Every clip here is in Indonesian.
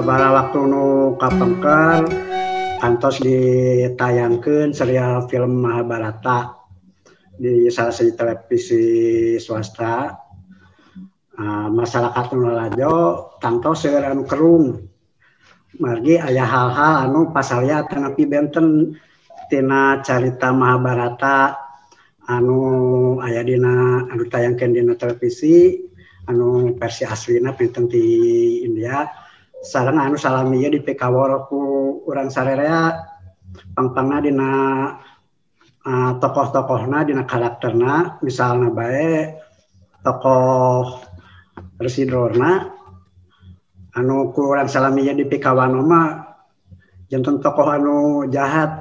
sabara waktu nu kapengker kantos ditayangkan serial film Mahabharata di salah satu televisi swasta. Uh, masyarakat nulajo tangto seueur anu kerung. Margi ayah hal-hal anu pasalnya tanapi benten. Tina carita Mahabharata anu ayah dina anu tayangkan dina televisi anu versi aslina pinten di India sarang anu salamiya di PKW ku urang sarerea pangpangna dina uh, tokoh-tokohna dina karakterna misalnya baik tokoh Residorna anu ku urang salamiya di PKW mah jantan tokoh anu jahat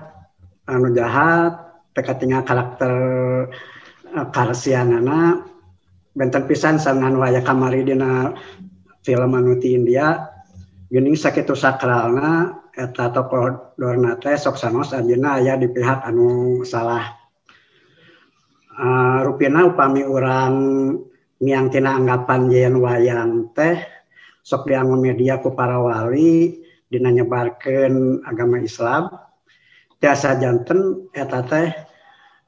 anu jahat teka tinggal karakter uh, karsianana benten pisan sangan waya kamari dina film anu ti India geuning sakitu sakralna eta tokoh dorna teh sok sanos anjeunna aya di pihak anu salah. Uh, rupina upami urang miang tina anggapan yen wayang teh sok dianggo media ku para wali dina nyebarkeun agama Islam tiasa janten eta teh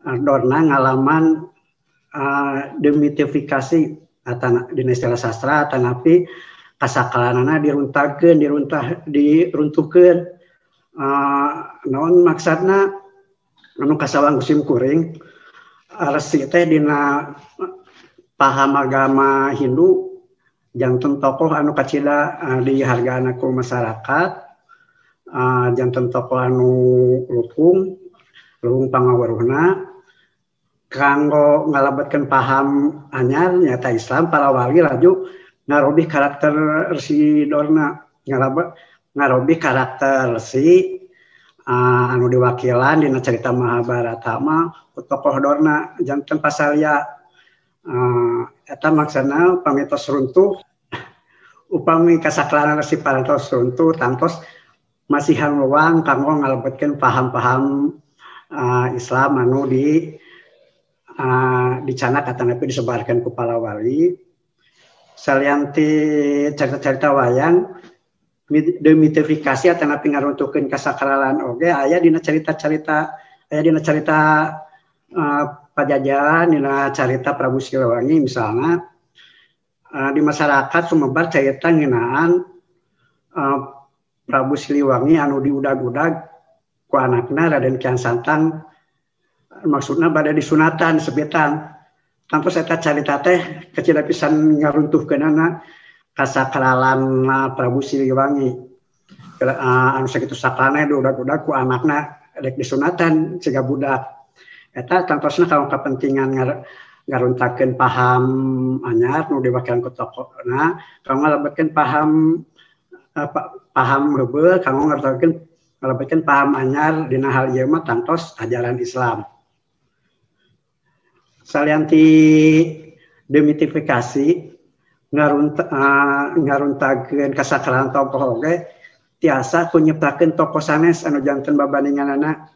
uh, dorna ngalaman uh, demitifikasi atau di istilah sastra tanapi kasakalanana diruntakeun diruntah diruntuhkeun. Uh, naon maksudna? Anu kasawang musim kuring resi teh dina paham agama Hindu jantan tokoh anu kacila uh, dihargaan aku masyarakat uh, tokoh anu lukung lukung pangawaruhna kanggo ngalabatkan paham anyar nyata Islam para wali laju ngarobih karakter si Dorna. Ngarobih karakter si uh, anu diwakilan dina cerita Mahabharata mah tokoh Dorna. Jantan pasalya uh, eta maksana pamitos runtuh. Upami kasaklanan si parantos runtuh tantos masihan luang kanggo ngalebetkeun paham-paham uh, Islam anu di uh, dicanak atanapi disebarkan kepala wali salianti cerita-cerita wayang demitifikasi atau ngaruntukeun kasakralan. Oge aya dina cerita-cerita aya dina cerita uh, pajajaran dina cerita Prabu Siliwangi misalnya uh, di masyarakat sumebar cerita ngenaan uh, Prabu Siliwangi anu diudag-udag ku anakna Raden Kian Santang maksudnya pada disunatan sebetan tanpa saya cerita teh kecil pisan ngaruntuh ke nana kasakralan Prabu Siliwangi. Uh, anu sakitu saklana udah-udah ku anakna dek disunatan sehingga budak. Eta tantosna kalau kepentingan ngar ngaruntakeun paham anyar nu diwakilan ku tokona kalau ngalabatkeun paham uh, paham heubeul kanggo ngaruntakeun ngalabatkeun paham anyar dina hal ieu mah tantos ajaran Islam salianti demitifikasi ngarunta uh, ngaruntakeun kasakralan tokoh oge tiasa ku nyiptakeun tokoh sanes anu janten babandinganana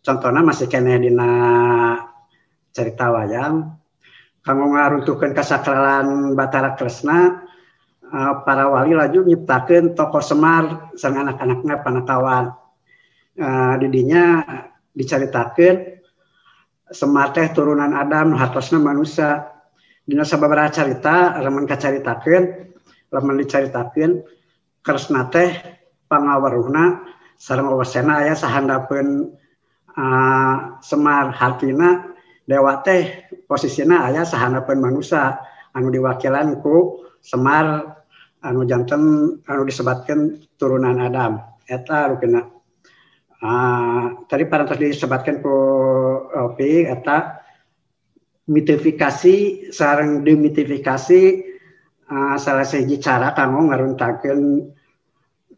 contohna masih kene dina cerita wayang kanggo ngaruntuhkeun kasakralan Batara Kresna para wali laju nyiptakeun tokoh Semar sang anak-anaknya panakawan. Uh, didinya diceritakeun Semar teh turunan Adam hatosna manusia. Dina sababaraha carita lamun kacaritakeun lamun dicaritakeun Kresna teh pangawaruhna sareng wawasena aya sahandapeun uh, Semar hartina dewa teh posisina aya sahandapeun manusia. Anu diwakilan ku Semar anu janten anu disebatkan turunan Adam. Eta rukina. Uh, tadi parantos disebutkan ku Opi eta mitifikasi sarang demitifikasi uh, salah siji cara kanggo ngaruntakeun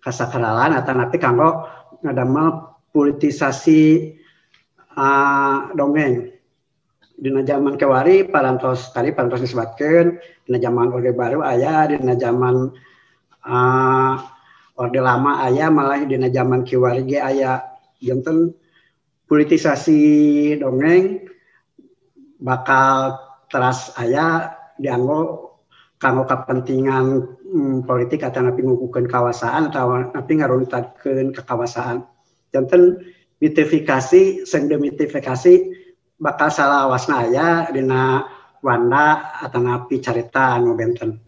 kasakralan atau nanti kanggo ngadamel politisasi uh, dongeng. Dina zaman kewari parantos tadi parantos disebutkan dina zaman orde baru ayah dina zaman uh, orde lama ayah malah dina zaman kiwari ge ayah jantan politisasi dongeng bakal teras ayah dianggo kanggo kepentingan hmm, politik atau napi ngukuhkeun kawasan atau napi ngaruntatkeun kekawasan. Janten mitifikasi sing demitifikasi bakal salah wasna aya dina Wanda atau napi carita anu benten.